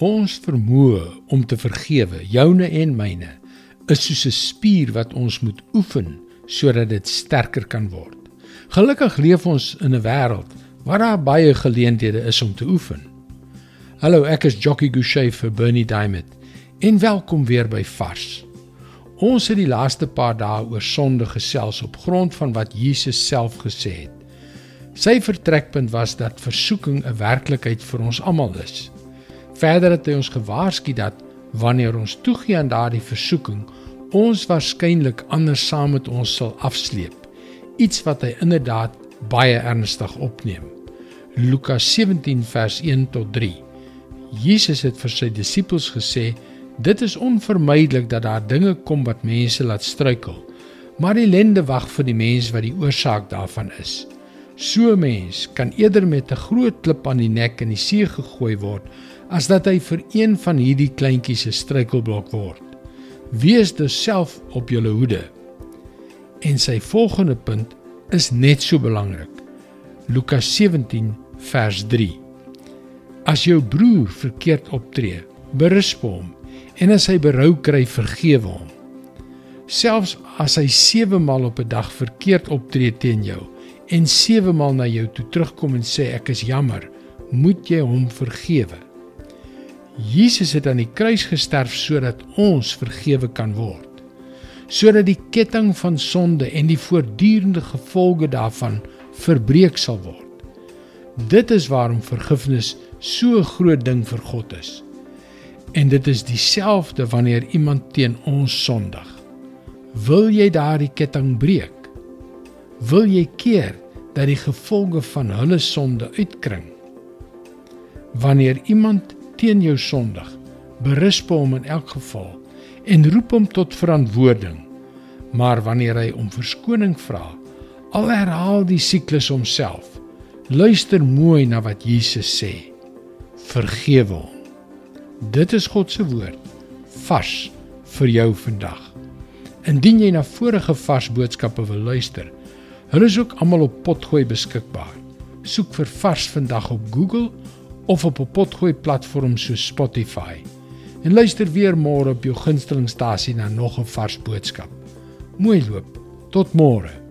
Ons vermoë om te vergewe, joune en myne, is soos 'n spier wat ons moet oefen sodat dit sterker kan word. Gelukkig leef ons in 'n wêreld waar daar baie geleenthede is om te oefen. Hallo, ek is Jockey Gouchee vir Bernie Diamond. En welkom weer by Vars. Ons het die laaste paar dae oor sonde gesels op grond van wat Jesus self gesê het. Sy vertrekpunt was dat versoeking 'n werklikheid vir ons almal is. Verder het hy ons gewaarsku dat wanneer ons toegee aan daardie versoeking, ons waarskynlik anders saam met ons sal afsleep. Iets wat hy inderdaad baie ernstig opneem. Lukas 17 vers 1 tot 3. Jesus het vir sy disippels gesê: "Dit is onvermydelik dat daar dinge kom wat mense laat struikel, maar ellende wag vir die mens wat die oorsaak daarvan is." So 'n mens kan eerder met 'n groot klip aan die nek in die see gegooi word as dat hy vir een van hierdie kleintjies se struikelblok word. Wees dus self op julle hoede. En sy volgende punt is net so belangrik. Lukas 17 vers 3. As jou broer verkeerd optree, berisp hom en as hy berou kry, vergewe hom. Selfs as hy 7 maal op 'n dag verkeerd optree teen jou en 7 maal na jou toe terugkom en sê ek is jammer, moet jy hom vergewe. Jesus het aan die kruis gesterf sodat ons vergewe kan word. Sodat die ketting van sonde en die voortdurende gevolge daarvan verbreek sal word. Dit is waarom vergifnis so 'n groot ding vir God is. En dit is dieselfde wanneer iemand teen ons sondig. Wil jy daardie ketting breek? Wil jy keer dat die gevolge van hulle sonde uitkring? Wanneer iemand teen jou sondig, berisp hom in elk geval en roep hom tot verantwoording. Maar wanneer hy om verskoning vra, al herhaal die siklus homself. Luister mooi na wat Jesus sê. Vergewe hom. Dit is God se woord vars vir jou vandag. Indien jy na vorige vars boodskappe wil luister, hulle is ook almal op Potgooi beskikbaar. Soek vir vars vandag op Google of op 'n potgooi platform so Spotify. En luister weer môre op jou gunstelingstasie na nog 'n vars boodskap. Mooi loop. Tot môre.